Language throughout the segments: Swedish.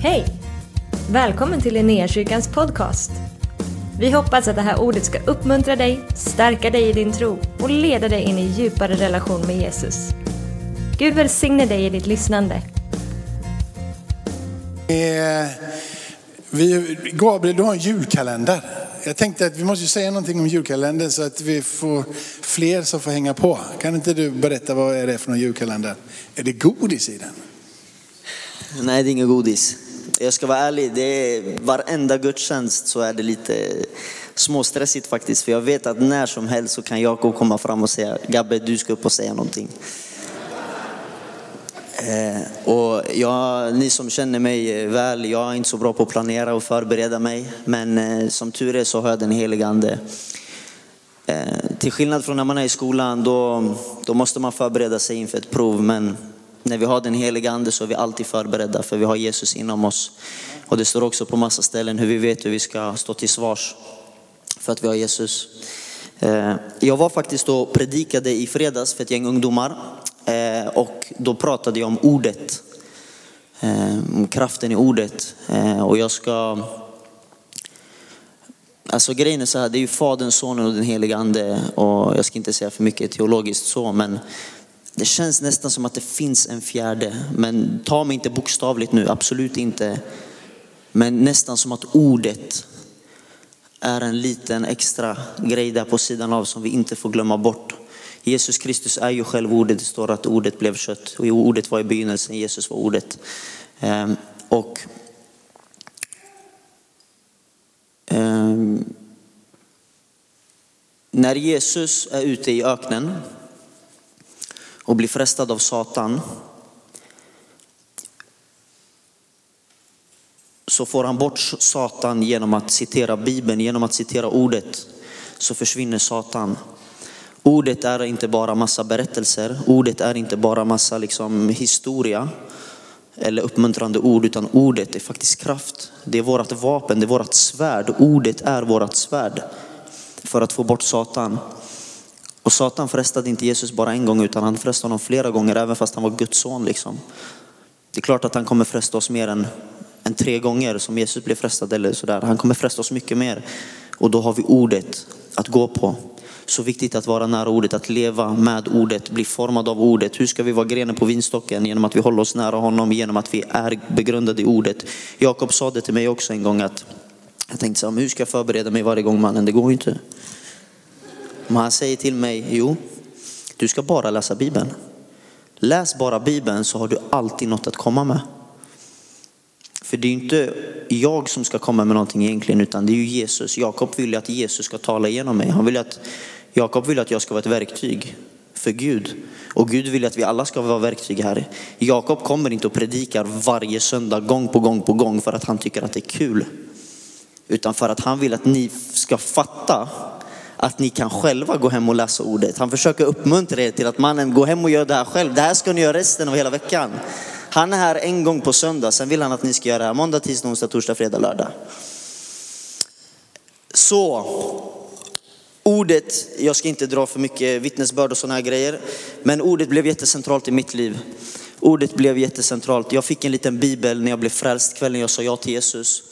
Hej! Välkommen till Linnéakyrkans podcast. Vi hoppas att det här ordet ska uppmuntra dig, stärka dig i din tro och leda dig in i djupare relation med Jesus. Gud välsigne dig i ditt lyssnande. Eh, vi, Gabriel, du har en julkalender. Jag tänkte att vi måste säga någonting om julkalendern så att vi får fler som får hänga på. Kan inte du berätta vad är det för någon julkalender? Är det godis i den? Nej, det är inget godis. Jag ska vara ärlig, det är, varenda gudstjänst så är det lite småstressigt faktiskt. För jag vet att när som helst så kan Jakob komma fram och säga, Gabbe du ska upp och säga någonting. Eh, och jag, ni som känner mig eh, väl, jag är inte så bra på att planera och förbereda mig. Men eh, som tur är så har jag den helige ande. Eh, till skillnad från när man är i skolan, då, då måste man förbereda sig inför ett prov. Men när vi har den heliga ande så är vi alltid förberedda för vi har Jesus inom oss. Och det står också på massa ställen hur vi vet hur vi ska stå till svars för att vi har Jesus. Eh, jag var faktiskt och predikade i fredags för ett gäng ungdomar eh, och då pratade jag om ordet. Eh, om kraften i ordet. Och jag ska Alltså grejen är så här, det är ju Fadern, Sonen och den heliga Ande och jag ska inte säga för mycket teologiskt så men det känns nästan som att det finns en fjärde, men ta mig inte bokstavligt nu, absolut inte. Men nästan som att ordet är en liten extra grej där på sidan av som vi inte får glömma bort. Jesus Kristus är ju själv ordet, det står att ordet blev kött och ordet var i begynnelsen, Jesus var ordet. Ehm, och ehm, när Jesus är ute i öknen och blir frestad av Satan så får han bort Satan genom att citera Bibeln, genom att citera ordet så försvinner Satan. Ordet är inte bara massa berättelser, ordet är inte bara massa liksom historia eller uppmuntrande ord, utan ordet är faktiskt kraft. Det är vårt vapen, det är vårt svärd. Ordet är vårt svärd för att få bort Satan. Och Satan frestade inte Jesus bara en gång utan han frestade honom flera gånger även fast han var Guds son. Liksom. Det är klart att han kommer fresta oss mer än, än tre gånger som Jesus blev frestad eller sådär. Han kommer fresta oss mycket mer. Och då har vi ordet att gå på. Så viktigt att vara nära ordet, att leva med ordet, bli formad av ordet. Hur ska vi vara grenen på vinstocken? Genom att vi håller oss nära honom, genom att vi är begrundade i ordet. Jakob sa det till mig också en gång att jag tänkte så här, hur ska jag förbereda mig varje gång mannen? Det går ju inte. Men han säger till mig, jo, du ska bara läsa Bibeln. Läs bara Bibeln så har du alltid något att komma med. För det är inte jag som ska komma med någonting egentligen, utan det är ju Jesus. Jakob vill att Jesus ska tala igenom mig. Han vill att, Jakob vill att jag ska vara ett verktyg för Gud. Och Gud vill att vi alla ska vara verktyg här. Jakob kommer inte och predikar varje söndag gång på gång på gång för att han tycker att det är kul. Utan för att han vill att ni ska fatta att ni kan själva gå hem och läsa ordet. Han försöker uppmuntra er till att mannen, gå hem och gör det här själv. Det här ska ni göra resten av hela veckan. Han är här en gång på söndag, sen vill han att ni ska göra det här måndag, tisdag, onsdag, torsdag, fredag, lördag. Så, ordet, jag ska inte dra för mycket vittnesbörd och sådana här grejer, men ordet blev jättecentralt i mitt liv. Ordet blev jättecentralt. Jag fick en liten bibel när jag blev frälst kvällen jag sa ja till Jesus.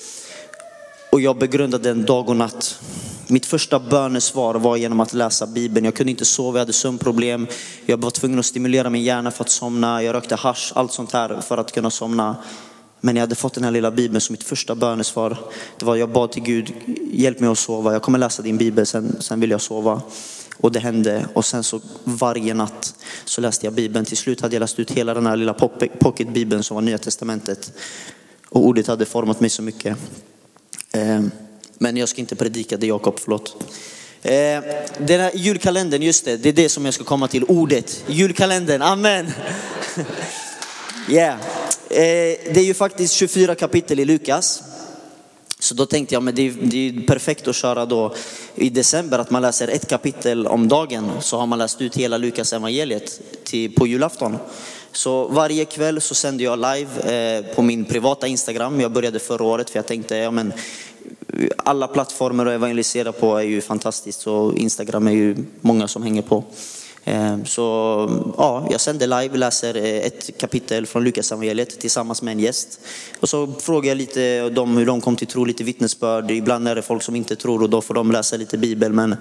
Och jag begrundade den dag och natt. Mitt första bönesvar var genom att läsa Bibeln. Jag kunde inte sova, jag hade sömnproblem. Jag var tvungen att stimulera min hjärna för att somna. Jag rökte hash, allt sånt här för att kunna somna. Men jag hade fått den här lilla bibeln som mitt första bönesvar. Det var jag bad till Gud, hjälp mig att sova. Jag kommer läsa din bibel, sen, sen vill jag sova. Och det hände. Och sen så varje natt så läste jag bibeln. Till slut hade jag läst ut hela den här lilla pocketbibeln som var nya testamentet. Och ordet hade format mig så mycket. Ehm. Men jag ska inte predika det Jakob, förlåt. Eh, den här julkalendern, just det, det är det som jag ska komma till. Ordet, julkalendern, amen. yeah. Eh, det är ju faktiskt 24 kapitel i Lukas. Så då tänkte jag, men det är, det är perfekt att köra då i december, att man läser ett kapitel om dagen. Så har man läst ut hela Lukas evangeliet till, på julafton. Så varje kväll så sänder jag live eh, på min privata Instagram. Jag började förra året för jag tänkte, ja men alla plattformar att evangelisera på är ju fantastiskt Så Instagram är ju många som hänger på. Ehm, så ja, jag sänder live, läser eh, ett kapitel från Lukas evangeliet tillsammans med en gäst. Och så frågar jag lite dem hur de kom till tro, lite vittnesbörd. Ibland är det folk som inte tror och då får de läsa lite bibel. Men,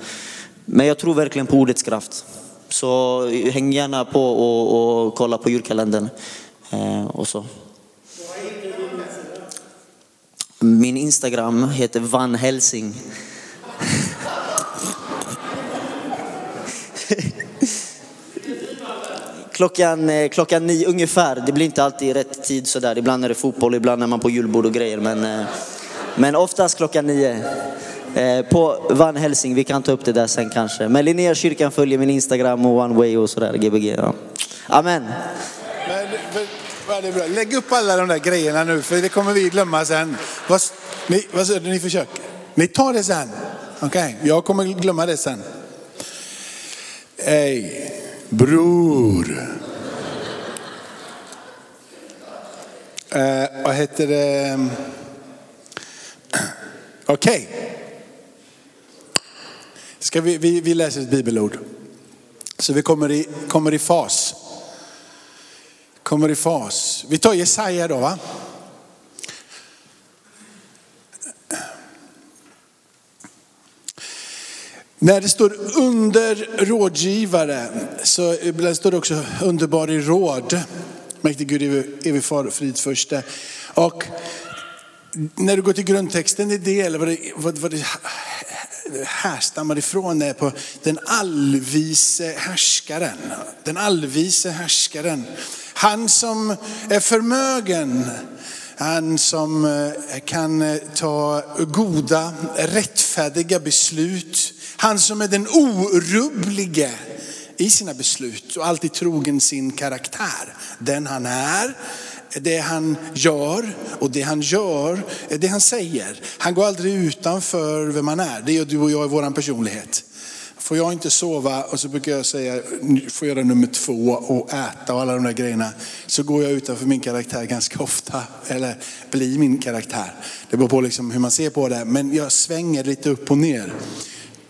men jag tror verkligen på ordets kraft. Så eh, häng gärna på och, och kolla på julkalendern. Eh, och så. Min Instagram heter Van Helsing. Klockan, eh, klockan nio ungefär, det blir inte alltid rätt tid sådär. Ibland är det fotboll, ibland är man på julbord och grejer. Men, eh, men oftast klockan nio. Eh, på Van Helsing, vi kan ta upp det där sen kanske. Men Linnéakyrkan följer min Instagram och One Way och sådär, Gbg. Ja. Amen. Men, men ja, det är bra. Lägg upp alla de där grejerna nu för det kommer vi glömma sen. Vad, ni, vad säger du, ni försöker? Ni tar det sen? Okej, jag kommer glömma det sen. Hej, bror. Eh, vad heter det? Okej. Ska vi, vi, vi läser ett bibelord. Så vi kommer i, kommer i fas. Kommer i fas. Vi tar Jesaja då va? När det står under rådgivare så står det också underbar i råd. Mäktig Gud, evig far, frid förste. Och när du går till grundtexten i det, eller vad det, vad, vad det härstammar ifrån, är på den allvise härskaren. Den allvise härskaren. Han som är förmögen, han som eh, kan eh, ta goda, rättfärdiga beslut. Han som är den orubblige i sina beslut och alltid trogen sin karaktär. Den han är, det han gör och det han gör det han säger. Han går aldrig utanför vem han är. Det gör du och jag i vår personlighet. Får jag inte sova och så brukar jag säga, får göra nummer två och äta och alla de där grejerna. Så går jag utanför min karaktär ganska ofta. Eller blir min karaktär. Det beror på liksom hur man ser på det. Men jag svänger lite upp och ner.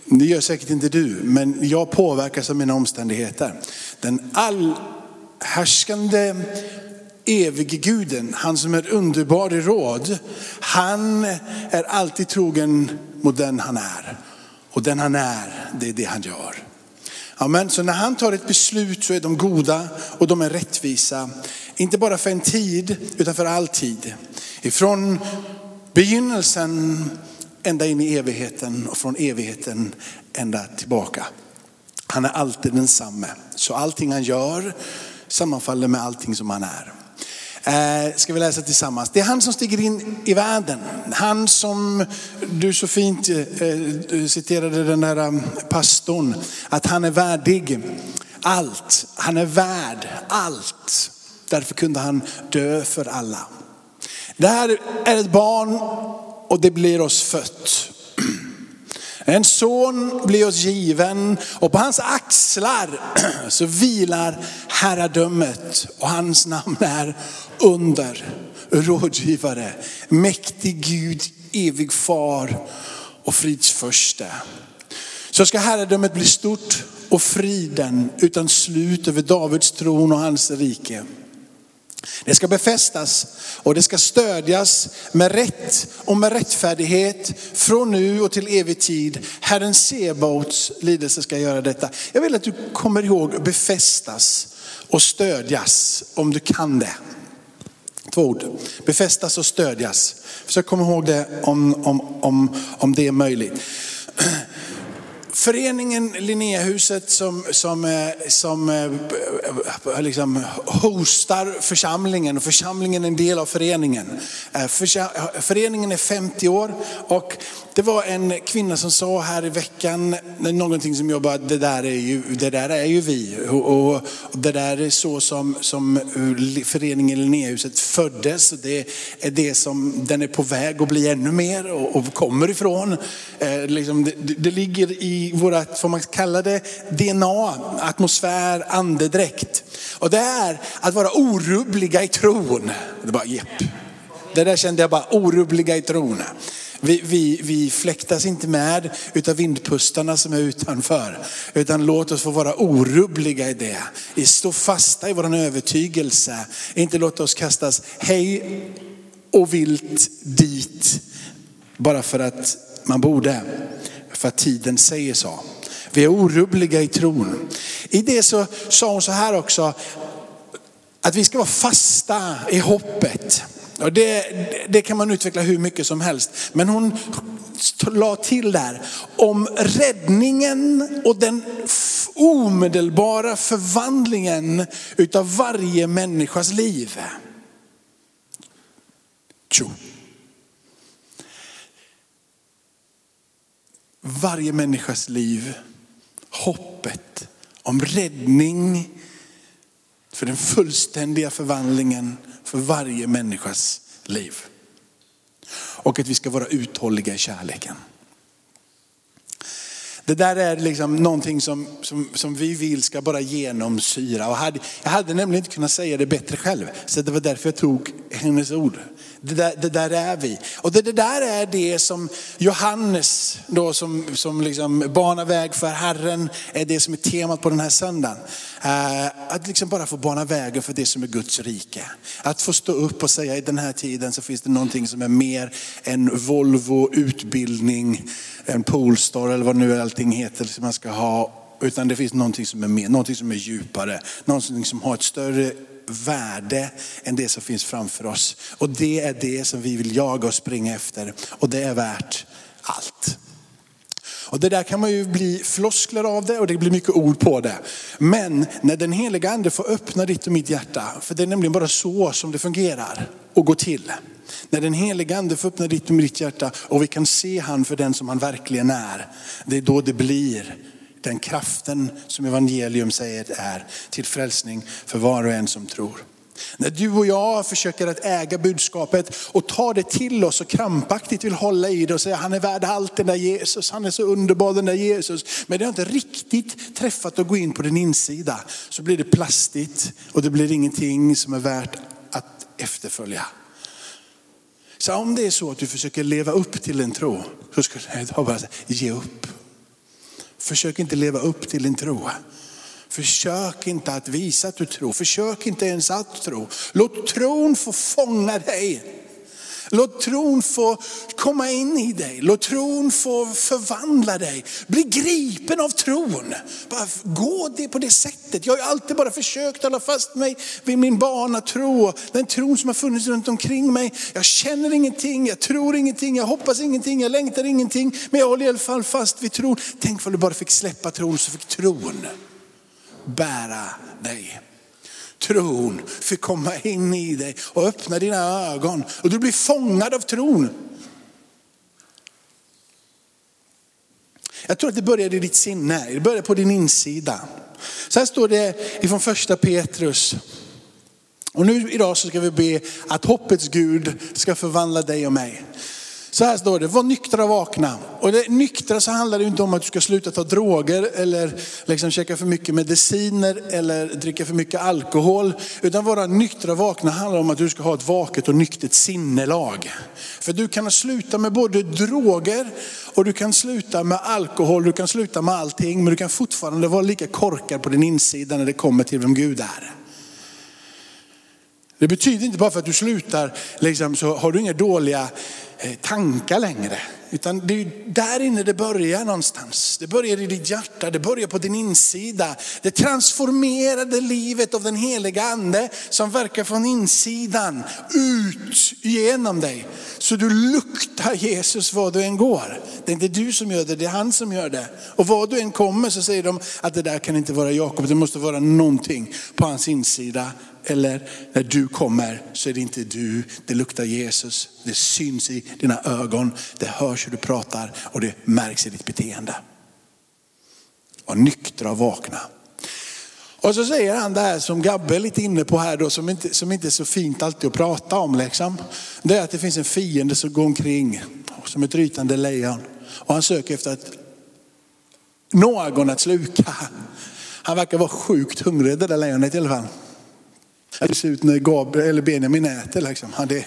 Det gör säkert inte du, men jag påverkas av mina omständigheter. Den allhärskande evige guden, han som är underbar i råd, han är alltid trogen mot den han är. Och den han är, det är det han gör. Amen. Så när han tar ett beslut så är de goda och de är rättvisa. Inte bara för en tid, utan för all tid. Ifrån begynnelsen ända in i evigheten och från evigheten ända tillbaka. Han är alltid densamme. Så allting han gör sammanfaller med allting som han är. Eh, ska vi läsa tillsammans. Det är han som stiger in i världen. Han som du så fint eh, citerade den där um, pastorn. Att han är värdig allt. Han är värd allt. Därför kunde han dö för alla. Det här är ett barn och det blir oss fött. En son blir oss given och på hans axlar så vilar herradömet och hans namn är under, rådgivare, mäktig Gud, evig far och fridsförste. Så ska herradömet bli stort och friden utan slut över Davids tron och hans rike. Det ska befästas och det ska stödjas med rätt och med rättfärdighet från nu och till evig tid. Herren Sebaots lidelse ska göra detta. Jag vill att du kommer ihåg befästas och stödjas om du kan det. Två ord. Befästas och stödjas. Försök komma ihåg det om, om, om, om det är möjligt. Föreningen Linnéhuset som, som, eh, som eh, liksom hostar församlingen och församlingen är en del av föreningen. Eh, föreningen är 50 år och det var en kvinna som sa här i veckan någonting som jag bara, det där är ju, det där är ju vi. Och, och det där är så som, som föreningen Linnéhuset föddes. Det är det som den är på väg att bli ännu mer och, och kommer ifrån. Eh, liksom det, det ligger i vårat, får man kalla det, DNA, atmosfär, andedräkt. Och det är att vara orubbliga i tron. Det bara, jepp. Det där kände jag bara, orubbliga i tron. Vi, vi, vi fläktas inte med utav vindpustarna som är utanför. Utan låt oss få vara orubbliga i det. I stå fasta i vår övertygelse. Inte låta oss kastas hej och vilt dit. Bara för att man borde. För att tiden säger så. Vi är orubbliga i tron. I det så sa hon så här också. Att vi ska vara fasta i hoppet. Och det, det kan man utveckla hur mycket som helst. Men hon la till där om räddningen och den omedelbara förvandlingen utav varje människas liv. Tjo. Varje människas liv, hoppet om räddning för den fullständiga förvandlingen för varje människas liv. Och att vi ska vara uthålliga i kärleken. Det där är liksom någonting som, som, som vi vill ska bara genomsyra. Och hade, jag hade nämligen inte kunnat säga det bättre själv. Så det var därför jag tog hennes ord. Det där, det där är vi. Och det, det, där är det som Johannes, då, som, som liksom banar väg för Herren, är det som är temat på den här söndagen. Eh, att liksom bara få bana vägen för det som är Guds rike. Att få stå upp och säga i den här tiden så finns det någonting som är mer än Volvo, utbildning, en Polestar eller vad nu allting heter som man ska ha. Utan det finns någonting som är mer, någonting som är djupare, någonting som har ett större värde än det som finns framför oss. Och det är det som vi vill jaga och springa efter. Och det är värt allt. Och det där kan man ju bli floskler av det och det blir mycket ord på det. Men när den heliga ande får öppna ditt och mitt hjärta, för det är nämligen bara så som det fungerar och går till. När den heliga ande får öppna ditt och mitt hjärta och vi kan se han för den som han verkligen är. Det är då det blir den kraften som evangelium säger är till frälsning för var och en som tror. När du och jag försöker att äga budskapet och ta det till oss och krampaktigt vill hålla i det och säga han är värd allt den där Jesus, han är så underbar den där Jesus. Men det har inte riktigt träffat att gå in på din insida. Så blir det plastigt och det blir ingenting som är värt att efterfölja. Så om det är så att du försöker leva upp till en tro, så skulle jag bara säga, ge upp. Försök inte leva upp till din tro. Försök inte att visa att du tror. Försök inte ens att tro. Låt tron få fånga dig. Låt tron få komma in i dig. Låt tron få förvandla dig. Bli gripen av tron. Bara gå det på det sättet. Jag har alltid bara försökt hålla fast mig vid min barnatro. Den tron som har funnits runt omkring mig. Jag känner ingenting, jag tror ingenting, jag hoppas ingenting, jag längtar ingenting. Men jag håller i alla fall fast vid tron. Tänk om du bara fick släppa tron så fick tron bära dig tron fick komma in i dig och öppna dina ögon. Och du blir fångad av tron. Jag tror att det började i ditt sinne, det började på din insida. Så här står det ifrån första Petrus. Och nu idag så ska vi be att hoppets Gud ska förvandla dig och mig. Så här står det, var nyktra och vakna. Och det, nyktra så handlar det inte om att du ska sluta ta droger eller liksom käka för mycket mediciner eller dricka för mycket alkohol. Utan vara nyktra och vakna handlar om att du ska ha ett vaket och nyktert sinnelag. För du kan sluta med både droger och du kan sluta med alkohol, du kan sluta med allting. Men du kan fortfarande vara lika korkad på din insida när det kommer till vem Gud är. Det betyder inte bara för att du slutar, liksom, så har du inga dåliga eh, tankar längre. Utan det är där inne det börjar någonstans. Det börjar i ditt hjärta, det börjar på din insida. Det transformerade livet av den heliga ande som verkar från insidan ut genom dig. Så du luktar Jesus var du än går. Det är inte du som gör det, det är han som gör det. Och var du än kommer så säger de att det där kan inte vara Jakob, det måste vara någonting på hans insida eller när du kommer så är det inte du, det luktar Jesus. Det syns i dina ögon, det hörs hur du pratar och det märks i ditt beteende. Var nyktra och vakna. Och så säger han det här som Gabbe är lite inne på här då, som inte, som inte är så fint alltid att prata om. Liksom. Det är att det finns en fiende som går omkring som ett rytande lejon. Och han söker efter att någon att sluka. Han verkar vara sjukt hungrig det där lejonet i alla fall. Det ser ut när Gabriel eller Benjamin äter. Liksom. Han, det,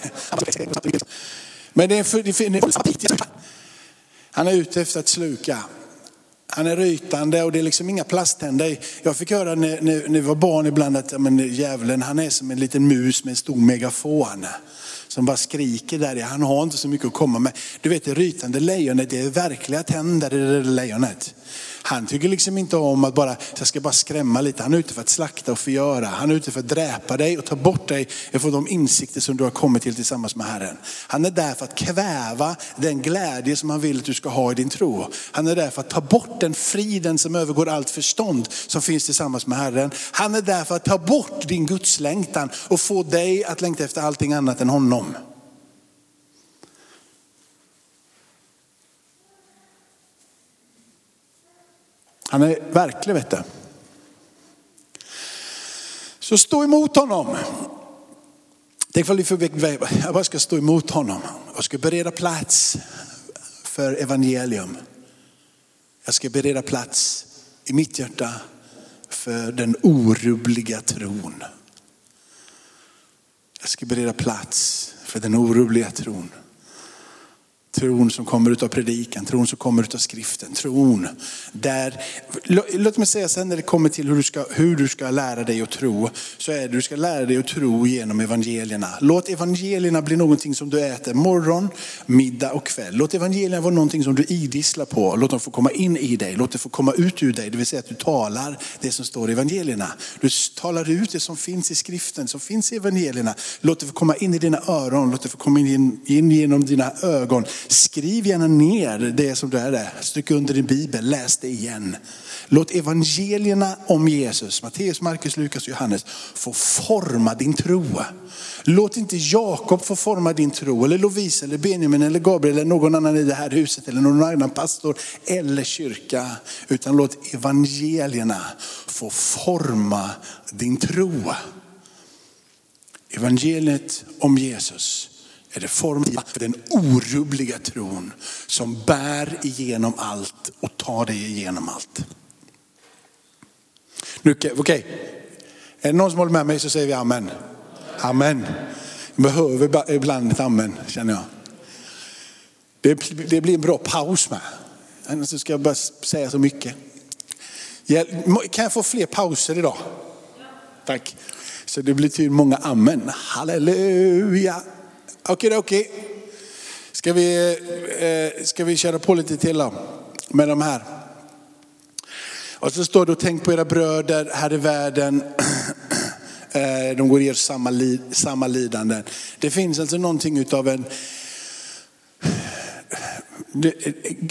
Men det är för, det är, han är ute efter att sluka. Han är rytande och det är liksom inga plasttänder. Jag fick höra när, när, när vi var barn ibland att men, djävulen han är som en liten mus med en stor megafon. Som bara skriker där. Han har inte så mycket att komma med. Du vet det rytande lejonet, det är verkliga tänder i det lejonet. Han tycker liksom inte om att bara, jag ska bara skrämma lite. Han är ute för att slakta och förgöra. Han är ute för att dräpa dig och ta bort dig från de insikter som du har kommit till tillsammans med Herren. Han är där för att kväva den glädje som han vill att du ska ha i din tro. Han är där för att ta bort den friden som övergår allt förstånd som finns tillsammans med Herren. Han är där för att ta bort din gudslängtan och få dig att längta efter allting annat än honom. Han är verklig vet du. Så stå emot honom. Tänk om du får jag bara ska stå emot honom och ska bereda plats för evangelium. Jag ska bereda plats i mitt hjärta för den orubbliga tron. Jag ska bereda plats för den orubbliga tron. Tron som kommer ut av predikan, tron som kommer ut av skriften, tron där, låt mig säga sen när det kommer till hur du, ska, hur du ska lära dig att tro, så är det du ska lära dig att tro genom evangelierna. Låt evangelierna bli någonting som du äter morgon, middag och kväll. Låt evangelierna vara någonting som du idisslar på, låt dem få komma in i dig, låt det få komma ut ur dig. Det vill säga att du talar det som står i evangelierna. Du talar ut det som finns i skriften, som finns i evangelierna. Låt det få komma in i dina öron, låt det få komma in, in genom dina ögon Skriv gärna ner det som du är där. Stryk under din bibel, läs det igen. Låt evangelierna om Jesus, Matteus, Markus, Lukas och Johannes få forma din tro. Låt inte Jakob få forma din tro, eller Lovisa, eller Benjamin, eller Gabriel, eller någon annan i det här huset, eller någon annan pastor, eller kyrka. Utan låt evangelierna få forma din tro. Evangeliet om Jesus är det formativa för den orubbliga tron som bär igenom allt och tar dig igenom allt. Okej, okay. är det någon som håller med mig så säger vi amen. Amen. Jag behöver ibland ett amen känner jag. Det, det blir en bra paus med. Annars ska jag bara säga så mycket. Kan jag få fler pauser idag? Tack. Så det blir till många amen. Halleluja. Okej, okej. Ska vi, eh, ska vi köra på lite till då, med de här? Och så står det, och tänk på era bröder här i världen. Eh, de går igenom samma, li, samma lidanden. Det finns alltså någonting utav en,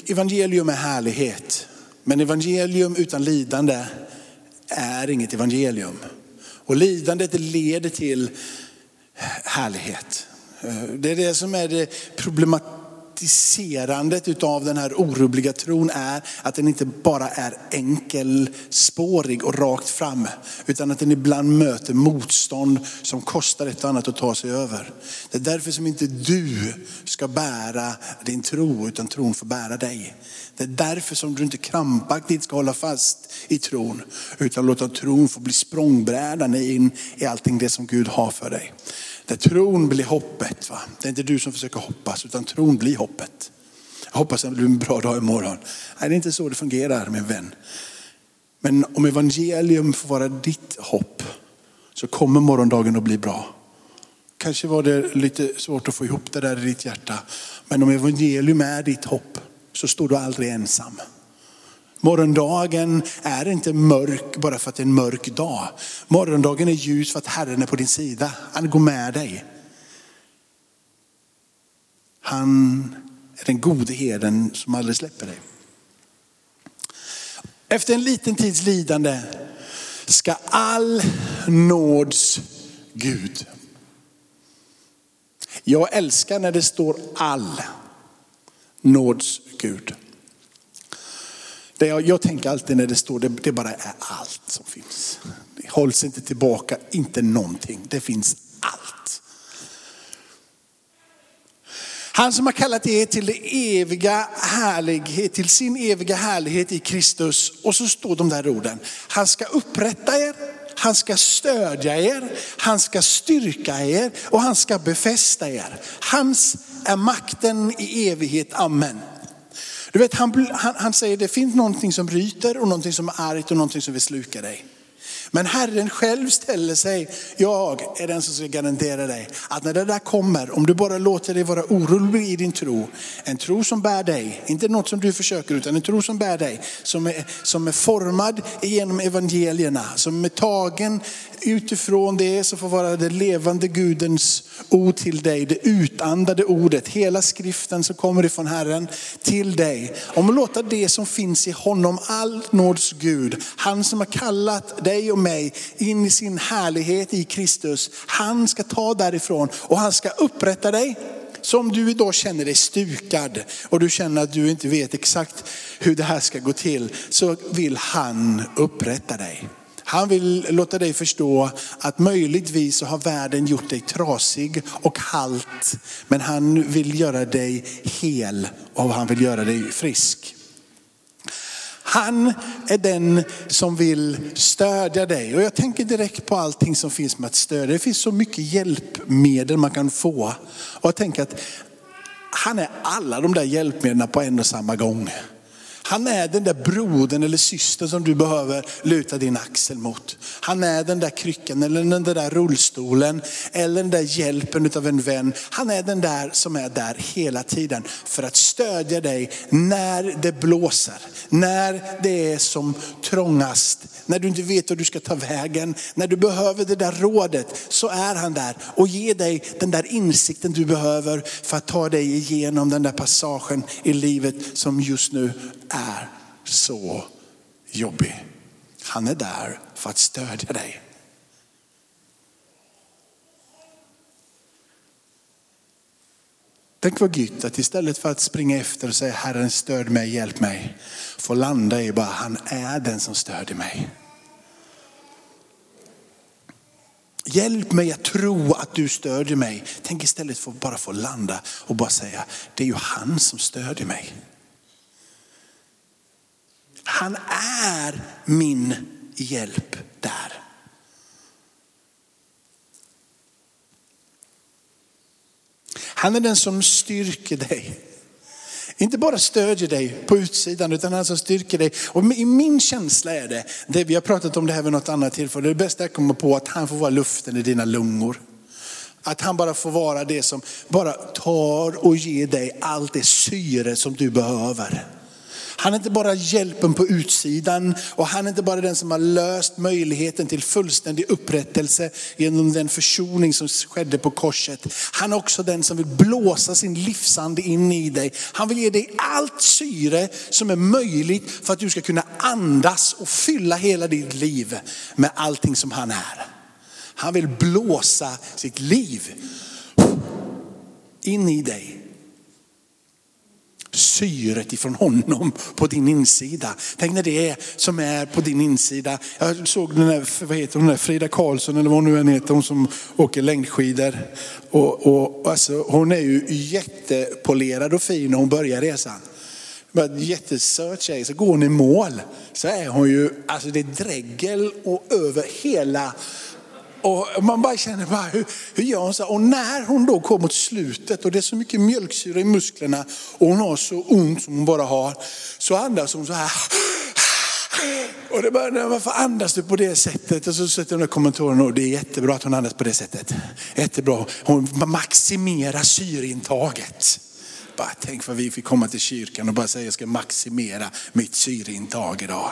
evangelium är härlighet. Men evangelium utan lidande är inget evangelium. Och lidandet leder till härlighet. Eh, det är det som är det problematiserandet utav den här orubbliga tron är att den inte bara är enkelspårig och rakt fram. Utan att den ibland möter motstånd som kostar ett och annat att ta sig över. Det är därför som inte du ska bära din tro utan tron får bära dig. Det är därför som du inte krampaktigt ska hålla fast i tron utan låta tron få bli språngbrädan in i allting det som Gud har för dig. Där tron blir hoppet. Va? Det är inte du som försöker hoppas utan tron blir hoppet. Jag hoppas att det blir en bra dag imorgon. Nej, det är inte så det fungerar min vän. Men om evangelium får vara ditt hopp så kommer morgondagen att bli bra. Kanske var det lite svårt att få ihop det där i ditt hjärta. Men om evangelium är ditt hopp så står du aldrig ensam. Morgondagen är inte mörk bara för att det är en mörk dag. Morgondagen är ljus för att Herren är på din sida. Han går med dig. Han är den gode herden som aldrig släpper dig. Efter en liten tids lidande ska all nåds Gud. Jag älskar när det står all nåds Gud. Det jag, jag tänker alltid när det står, det, det bara är allt som finns. Det hålls inte tillbaka, inte någonting. Det finns allt. Han som har kallat er till det eviga härlighet, till sin eviga härlighet i Kristus. Och så står de där orden. Han ska upprätta er, han ska stödja er, han ska styrka er och han ska befästa er. Hans är makten i evighet, amen. Du vet, han, han, han säger det finns någonting som ryter och någonting som är argt och någonting som vill sluka dig. Men Herren själv ställer sig, jag är den som ska garantera dig att när det där kommer, om du bara låter dig vara orolig i din tro, en tro som bär dig, inte något som du försöker utan en tro som bär dig, som är, som är formad genom evangelierna, som är tagen utifrån det som får vara det levande Gudens ord till dig, det utandade ordet, hela skriften som kommer ifrån Herren till dig. Om att låta det som finns i honom, all nåds Gud, han som har kallat dig och mig in i sin härlighet i Kristus, han ska ta därifrån och han ska upprätta dig. Så om du idag känner dig stukad och du känner att du inte vet exakt hur det här ska gå till, så vill han upprätta dig. Han vill låta dig förstå att möjligtvis så har världen gjort dig trasig och halt. Men han vill göra dig hel och han vill göra dig frisk. Han är den som vill stödja dig. Och jag tänker direkt på allting som finns med att stödja. Det finns så mycket hjälpmedel man kan få. Och jag tänker att han är alla de där hjälpmedlen på en och samma gång. Han är den där brodern eller systern som du behöver luta din axel mot. Han är den där kryckan eller den där rullstolen eller den där hjälpen av en vän. Han är den där som är där hela tiden för att stödja dig när det blåser, när det är som trångast, när du inte vet hur du ska ta vägen, när du behöver det där rådet så är han där och ger dig den där insikten du behöver för att ta dig igenom den där passagen i livet som just nu är så jobbig. Han är där för att stödja dig. Tänk vad gött att istället för att springa efter och säga Herren stöd mig, hjälp mig. Få landa i bara han är den som stödjer mig. Hjälp mig att tro att du stödjer mig. Tänk istället för att bara få landa och bara säga det är ju han som stödjer mig. Han är min hjälp där. Han är den som styrker dig. Inte bara stödjer dig på utsidan utan han som styrker dig. Och i min känsla är det, det vi har pratat om det här vid något annat tillfälle, det bästa jag kommer på att han får vara luften i dina lungor. Att han bara får vara det som bara tar och ger dig allt det syre som du behöver. Han är inte bara hjälpen på utsidan och han är inte bara den som har löst möjligheten till fullständig upprättelse genom den försoning som skedde på korset. Han är också den som vill blåsa sin livsande in i dig. Han vill ge dig allt syre som är möjligt för att du ska kunna andas och fylla hela ditt liv med allting som han är. Han vill blåsa sitt liv in i dig syret ifrån honom på din insida. Tänk när det är som är på din insida. Jag såg den där, vad heter hon där, Frida Karlsson eller vad hon nu än heter, hon som åker längdskidor. Och, och, alltså, hon är ju jättepolerad och fin när hon börjar resan. Jättesöt tjej, så går hon i mål så är hon ju, alltså det är dregel och över hela och man bara känner, bara, hur, hur gör hon så? Och när hon då kom mot slutet och det är så mycket mjölksyra i musklerna och hon har så ont som hon bara har, så andas hon så här. Och det bara, varför andas du på det sättet? Och så sätter hon kommentaren och det är jättebra att hon andas på det sättet. Jättebra, hon maximerar syrintaget. Bara tänk vad vi fick komma till kyrkan och bara säga jag ska maximera mitt syreintag idag.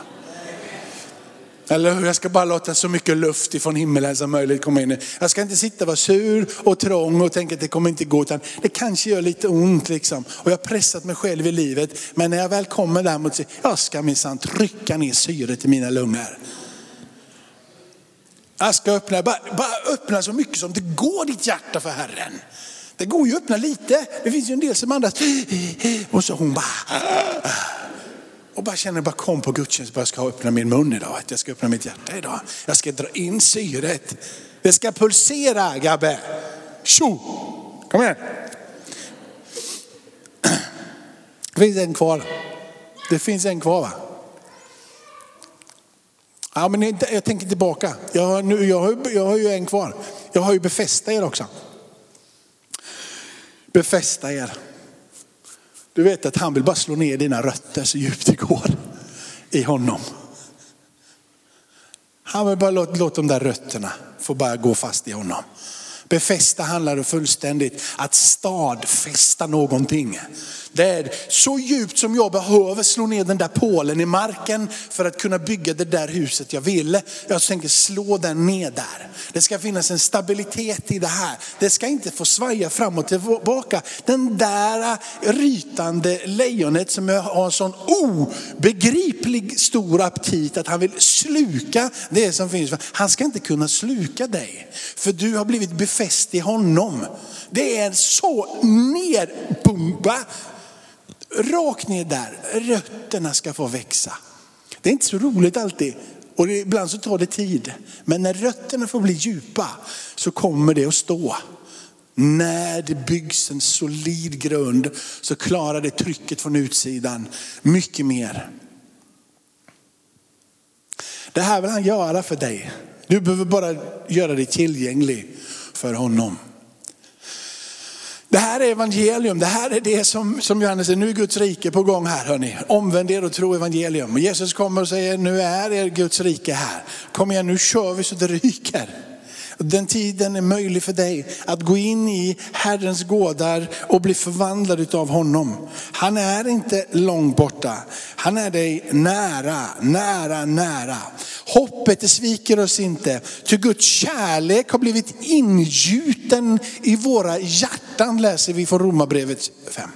Eller hur? Jag ska bara låta så mycket luft ifrån himmelen som möjligt komma in. Jag ska inte sitta och vara sur och trång och tänka att det kommer inte gå. Utan det kanske gör lite ont liksom. Och jag har pressat mig själv i livet. Men när jag väl kommer där mot jag ska minsann trycka ner syret i mina lungor. Jag ska öppna, bara, bara öppna så mycket som det går ditt hjärta för Herren. Det går ju att öppna lite. Det finns ju en del som andas. Och så hon bara och bara känner, bara kom på gudstjänst, bara ska öppna min mun idag. Att jag ska öppna mitt hjärta idag. Jag ska dra in syret. Det ska pulsera Gabbe. Tjo! Kom igen. Det finns en kvar. Det finns en kvar va? Ja, men jag, jag tänker tillbaka. Jag har, nu, jag, har, jag har ju en kvar. Jag har ju befästa er också. Befästa er. Du vet att han vill bara slå ner dina rötter så djupt det går i honom. Han vill bara låta, låta de där rötterna få bara gå fast i honom. Befästa handlar det fullständigt att stadfästa någonting. Det är så djupt som jag behöver slå ner den där pålen i marken för att kunna bygga det där huset jag vill. Jag tänker slå den ner där. Det ska finnas en stabilitet i det här. Det ska inte få svaja fram och tillbaka. Den där rytande lejonet som har en sån obegriplig stor aptit att han vill sluka det som finns. Han ska inte kunna sluka dig. För du har blivit befäst fäst i honom. Det är så nerbomba rakt ner där, rötterna ska få växa. Det är inte så roligt alltid och ibland så tar det tid. Men när rötterna får bli djupa så kommer det att stå. När det byggs en solid grund så klarar det trycket från utsidan mycket mer. Det här vill han göra för dig. Du behöver bara göra dig tillgänglig för honom. Det här är evangelium, det här är det som, som Johannes säger, nu är Guds rike på gång här hörni. Omvänd er och tro evangelium. Och Jesus kommer och säger, nu är er Guds rike här. Kom igen, nu kör vi så det ryker. Den tiden är möjlig för dig att gå in i Herrens gårdar och bli förvandlad av honom. Han är inte långt borta. Han är dig nära, nära, nära. Hoppet det sviker oss inte. Ty Guds kärlek har blivit ingjuten i våra hjärtan läser vi från Romarbrevet 5.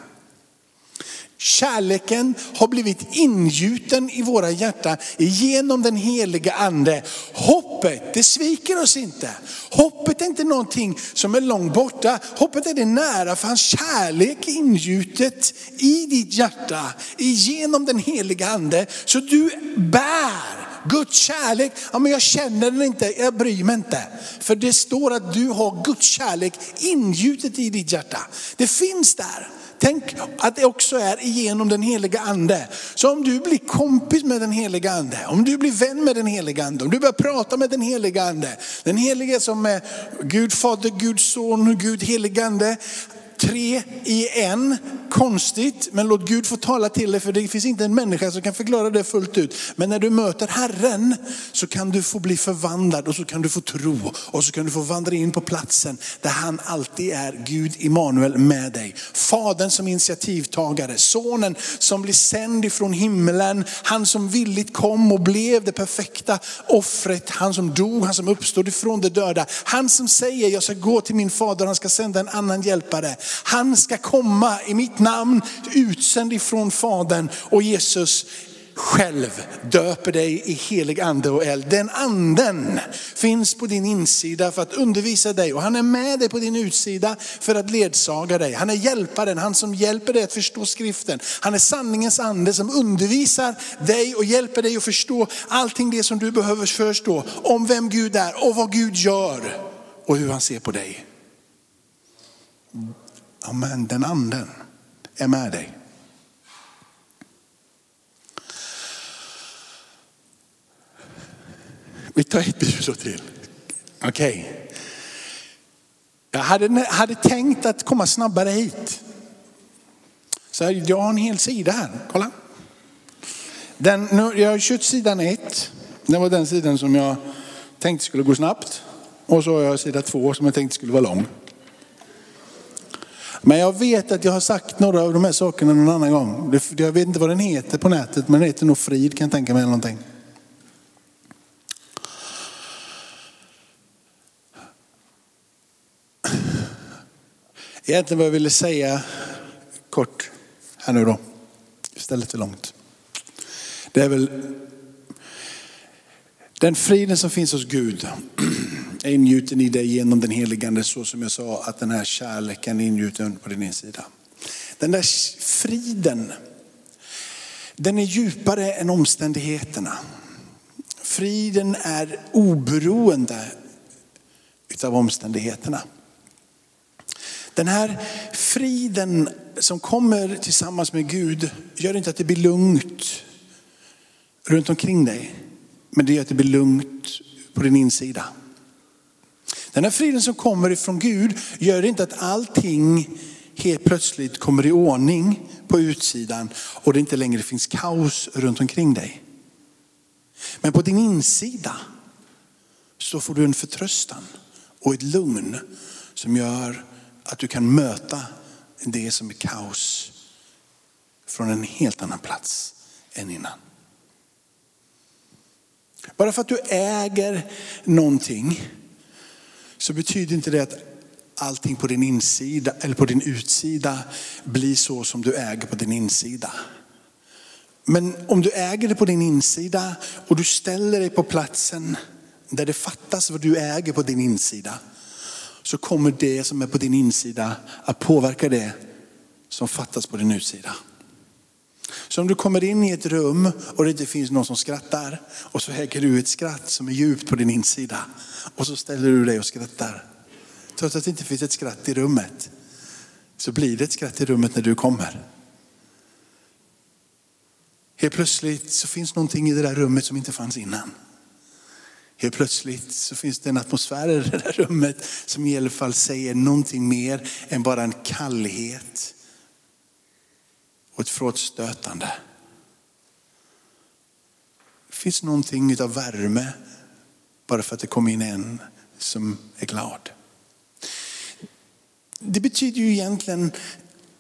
Kärleken har blivit ingjuten i våra hjärtan genom den heliga ande. Hoppet, det sviker oss inte. Hoppet är inte någonting som är långt borta. Hoppet är det nära för hans kärlek är ingjutet i ditt hjärta genom den heliga ande. Så du bär Guds kärlek, ja, men jag känner den inte, jag bryr mig inte. För det står att du har Guds kärlek ingjutet i ditt hjärta. Det finns där. Tänk att det också är genom den heliga ande. Så om du blir kompis med den heliga ande, om du blir vän med den heliga ande, om du börjar prata med den heliga ande. Den helige som är Gud fader, Gud son, Gud heligande tre i en. Konstigt, men låt Gud få tala till dig för det finns inte en människa som kan förklara det fullt ut. Men när du möter Herren så kan du få bli förvandlad och så kan du få tro och så kan du få vandra in på platsen där han alltid är Gud Immanuel med dig. Fadern som initiativtagare, sonen som blir sänd ifrån himlen, han som villigt kom och blev det perfekta offret, han som dog, han som uppstod ifrån de döda. Han som säger jag ska gå till min fader, han ska sända en annan hjälpare. Han ska komma i mitt namn, utsänd ifrån Fadern och Jesus själv döper dig i helig ande och eld. Den anden finns på din insida för att undervisa dig och han är med dig på din utsida för att ledsaga dig. Han är hjälparen, han som hjälper dig att förstå skriften. Han är sanningens ande som undervisar dig och hjälper dig att förstå allting det som du behöver förstå om vem Gud är och vad Gud gör och hur han ser på dig. Amen, den anden är med dig. Vi tar ett bibelord till. Okej. Okay. Jag hade, hade tänkt att komma snabbare hit. Så jag har en hel sida här, kolla. Den, nu, jag har kört sidan ett. Det var den sidan som jag tänkte skulle gå snabbt. Och så har jag sida två som jag tänkte skulle vara lång. Men jag vet att jag har sagt några av de här sakerna någon annan gång. Jag vet inte vad den heter på nätet, men den heter nog Frid kan jag tänka mig. Eller någonting. Egentligen vad jag ville säga kort här nu då, istället för långt. Det är väl den friden som finns hos Gud är ingjuten i dig genom den heligande så som jag sa att den här kärleken är ingjuten på din insida. Den där friden, den är djupare än omständigheterna. Friden är oberoende utav omständigheterna. Den här friden som kommer tillsammans med Gud gör inte att det blir lugnt runt omkring dig. Men det gör att det blir lugnt på din insida. Den här friden som kommer ifrån Gud gör inte att allting helt plötsligt kommer i ordning på utsidan och det inte längre finns kaos runt omkring dig. Men på din insida så får du en förtröstan och ett lugn som gör att du kan möta det som är kaos från en helt annan plats än innan. Bara för att du äger någonting så betyder inte det att allting på din insida eller på din utsida blir så som du äger på din insida. Men om du äger det på din insida och du ställer dig på platsen där det fattas vad du äger på din insida så kommer det som är på din insida att påverka det som fattas på din utsida. Så om du kommer in i ett rum och det inte finns någon som skrattar och så häcker du ett skratt som är djupt på din insida och så ställer du dig och skrattar. Trots att det inte finns ett skratt i rummet så blir det ett skratt i rummet när du kommer. Helt plötsligt så finns någonting i det där rummet som inte fanns innan. Helt plötsligt så finns det en atmosfär i det där rummet som i alla fall säger någonting mer än bara en kallhet och ett fråtstötande. Det finns någonting av värme bara för att det kom in en som är glad. Det betyder ju egentligen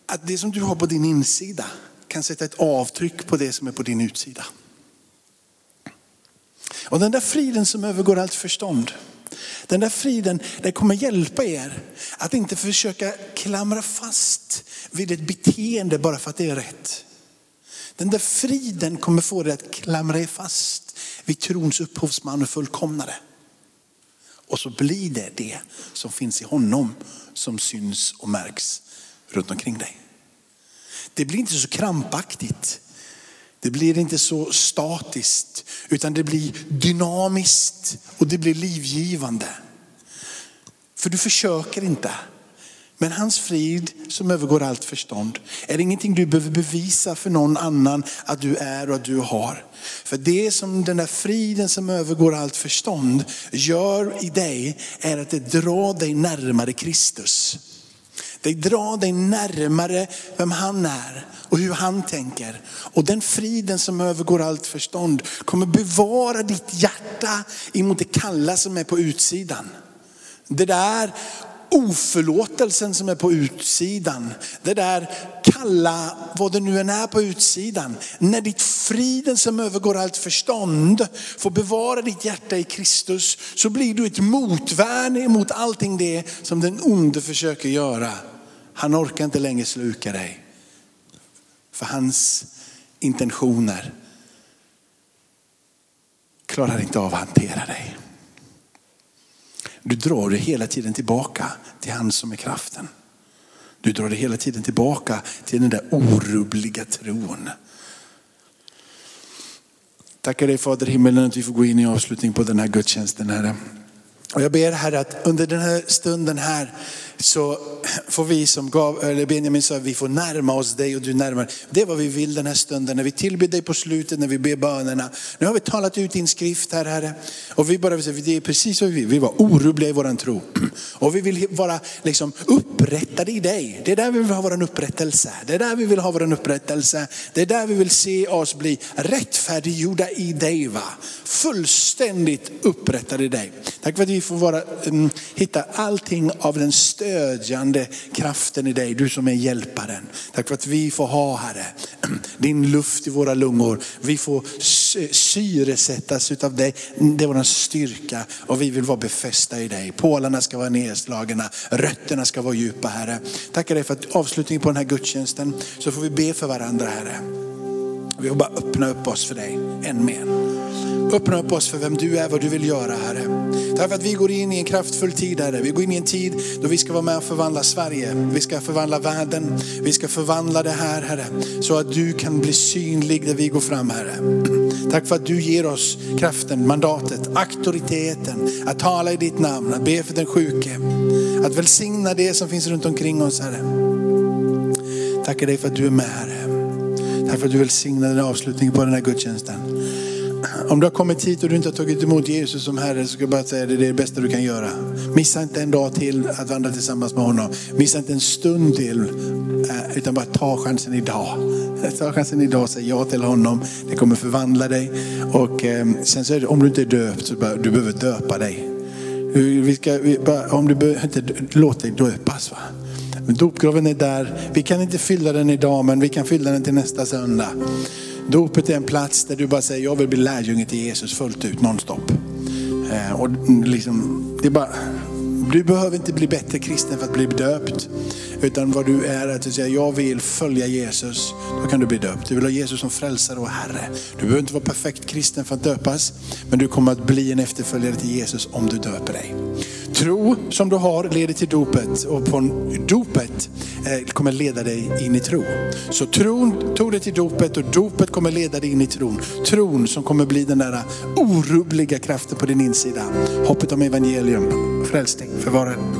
att det som du har på din insida kan sätta ett avtryck på det som är på din utsida. Och den där friden som övergår allt förstånd, den där friden den kommer hjälpa er att inte försöka klamra fast vid ett beteende bara för att det är rätt. Den där friden kommer få dig att klamra er fast vid trons upphovsman och fullkomnare. Och så blir det det som finns i honom som syns och märks runt omkring dig. Det blir inte så krampaktigt. Det blir inte så statiskt utan det blir dynamiskt och det blir livgivande. För du försöker inte. Men hans frid som övergår allt förstånd är ingenting du behöver bevisa för någon annan att du är och att du har. För det som den där friden som övergår allt förstånd gör i dig är att det drar dig närmare Kristus. Det drar dig närmare vem han är och hur han tänker. Och den friden som övergår allt förstånd kommer bevara ditt hjärta emot det kalla som är på utsidan. Det där oförlåtelsen som är på utsidan. Det där kalla, vad det nu än är på utsidan. När ditt friden som övergår allt förstånd får bevara ditt hjärta i Kristus så blir du ett motvärn emot allting det som den onde försöker göra. Han orkar inte längre sluka dig. För hans intentioner klarar inte av att hantera dig. Du drar dig hela tiden tillbaka till han som är kraften. Du drar dig hela tiden tillbaka till den där orubbliga tron. Tackar dig Fader i himmelen att vi får gå in i avslutning på den här gudstjänsten Herre. Och jag ber Herre att under den här stunden här så får vi som gav, eller Benjamin sa, vi får närma oss dig och du närmar Det är vad vi vill den här stunden, när vi tillber dig på slutet, när vi ber bönerna. Nu har vi talat ut din skrift här Herre. Och vi bara vill säga, det är precis vad vi vill. Vi var orubbliga i våran tro. Och vi vill vara liksom upprättade i dig. Det är där vi vill ha vår upprättelse. Det är där vi vill ha vår upprättelse. Det är där vi vill se oss bli rättfärdiggjorda i dig. Va? Fullständigt upprättade i dig. Tack för att vi får vara, um, hitta allting av den stödjande kraften i dig. Du som är hjälparen. Tack för att vi får ha Herre, din luft i våra lungor. Vi får syresättas utav dig. Det är vår styrka och vi vill vara befästa i dig. Pålarna ska vara nedslagna, rötterna ska vara djupa Herre. Tackar dig för att avslutningen på den här gudstjänsten så får vi be för varandra Herre. Vi får bara öppna upp oss för dig än mer. Öppna upp oss för vem du är, vad du vill göra Herre. Tack för att vi går in i en kraftfull tid Herre. Vi går in i en tid då vi ska vara med och förvandla Sverige. Vi ska förvandla världen. Vi ska förvandla det här Herre. Så att du kan bli synlig där vi går fram Herre. Tack för att du ger oss kraften, mandatet, auktoriteten att tala i ditt namn, att be för den sjuke. Att välsigna det som finns runt omkring oss Herre. Tackar dig för att du är med Herre. Tack för att du välsignar den avslutningen på den här gudstjänsten. Om du har kommit hit och du inte har tagit emot Jesus som Herre så ska jag bara säga det, det är det bästa du kan göra. Missa inte en dag till att vandra tillsammans med honom. Missa inte en stund till eh, utan bara ta chansen idag. Ta chansen idag och säg ja till honom. Det kommer förvandla dig. Och eh, sen så är det, om du inte är döpt så bara, du behöver döpa dig. Vi ska, vi bara, om du behöver inte låt dig döpas. Va? Men dopgraven är där. Vi kan inte fylla den idag men vi kan fylla den till nästa söndag. Dopet är en plats där du bara säger jag vill bli lärjunge till Jesus fullt ut nonstop. Eh, och liksom, det är bara, du behöver inte bli bättre kristen för att bli döpt. Utan vad du är att du säger jag vill följa Jesus. Då kan du bli döpt. Du vill ha Jesus som frälsare och Herre. Du behöver inte vara perfekt kristen för att döpas. Men du kommer att bli en efterföljare till Jesus om du döper dig. Tro som du har leder till dopet och på dopet eh, kommer leda dig in i tro. Så tron tog dig till dopet och dopet kommer leda dig in i tron. Tron som kommer bli den där orubbliga kraften på din insida. Hoppet om evangelium, frälsning för var